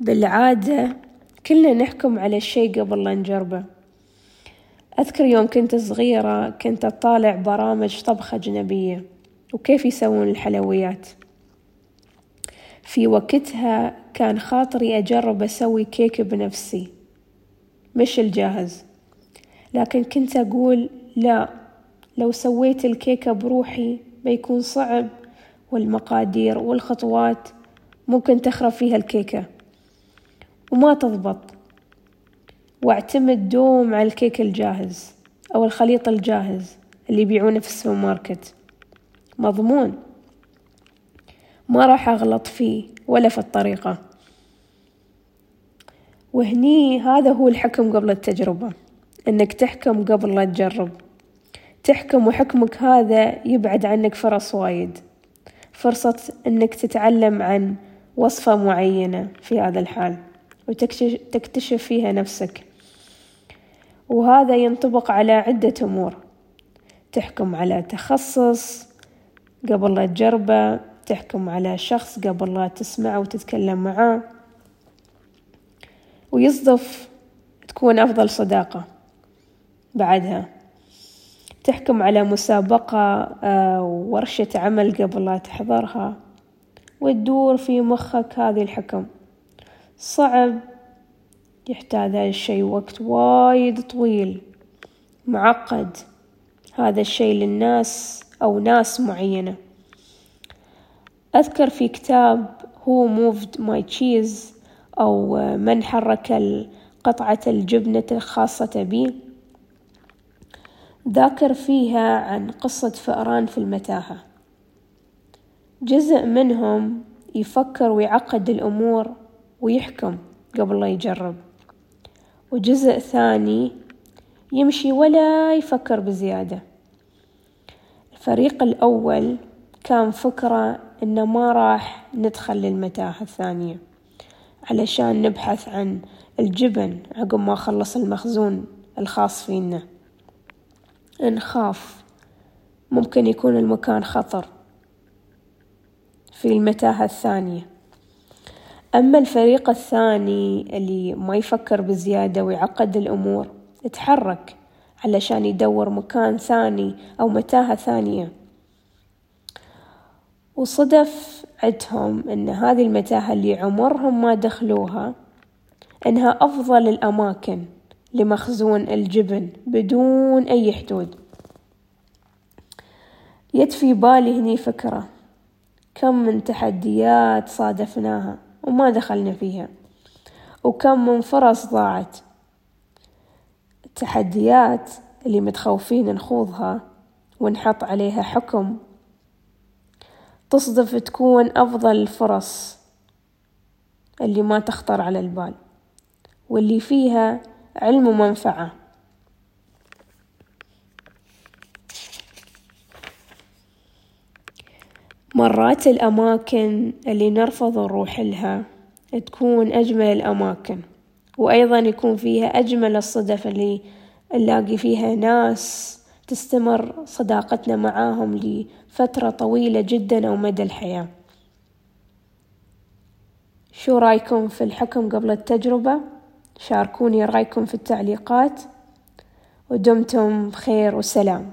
بالعادة كلنا نحكم على الشي قبل لا نجربه. أذكر يوم كنت صغيرة كنت أطالع برامج طبخ أجنبية وكيف يسوون الحلويات. في وقتها كان خاطري أجرب أسوي كيك بنفسي مش الجاهز. لكن كنت أقول لا لو سويت الكيكة بروحي بيكون صعب والمقادير والخطوات ممكن تخرب فيها الكيكة. وما تضبط. واعتمد دوم على الكيك الجاهز أو الخليط الجاهز اللي يبيعونه في السوبر ماركت. مضمون. ما راح أغلط فيه ولا في الطريقة. وهني هذا هو الحكم قبل التجربة إنك تحكم قبل لا تجرب. تحكم وحكمك هذا يبعد عنك فرص وايد. فرصة إنك تتعلم عن وصفة معينة في هذا الحال. وتكتشف فيها نفسك. وهذا ينطبق على عدة أمور. تحكم على تخصص قبل لا تجربه تحكم على شخص قبل لا تسمعه وتتكلم معاه. ويصدف تكون أفضل صداقة بعدها. تحكم على مسابقة آه، ورشة عمل قبل لا تحضرها. وتدور في مخك هذه الحكم. صعب. يحتاج هذا الشي وقت وايد طويل. معقد. هذا الشي للناس أو ناس معينة. أذكر في كتاب هو Who Moved My Cheese أو من حرك قطعة الجبنة الخاصة بي. ذاكر فيها عن قصة فئران في المتاهة. جزء منهم يفكر ويعقد الأمور ويحكم قبل لا يجرب. وجزء ثاني يمشي ولا يفكر بزيادة. الفريق الأول كان فكرة إنه ما راح ندخل للمتاهة الثانية علشان نبحث عن الجبن عقب ما خلص المخزون الخاص فينا. نخاف ممكن يكون المكان خطر في المتاهة الثانية. أما الفريق الثاني اللي ما يفكر بزيادة ويعقد الأمور يتحرك علشان يدور مكان ثاني أو متاهة ثانية. وصدف عدهم أن هذه المتاهة اللي عمرهم ما دخلوها أنها أفضل الأماكن لمخزون الجبن بدون أي حدود. يد في بالي هني فكرة. كم من تحديات صادفناها. وما دخلنا فيها. وكم من فرص ضاعت. التحديات اللي متخوفين نخوضها ونحط عليها حكم. تصدف تكون أفضل الفرص اللي ما تخطر على البال. واللي فيها علم ومنفعة. مرات الأماكن اللي نرفض نروح لها تكون أجمل الأماكن وأيضا يكون فيها أجمل الصدف اللي نلاقي فيها ناس تستمر صداقتنا معاهم لفترة طويلة جدا أو مدى الحياة. شو رأيكم في الحكم قبل التجربة؟ شاركوني رأيكم في التعليقات. ودمتم بخير وسلام.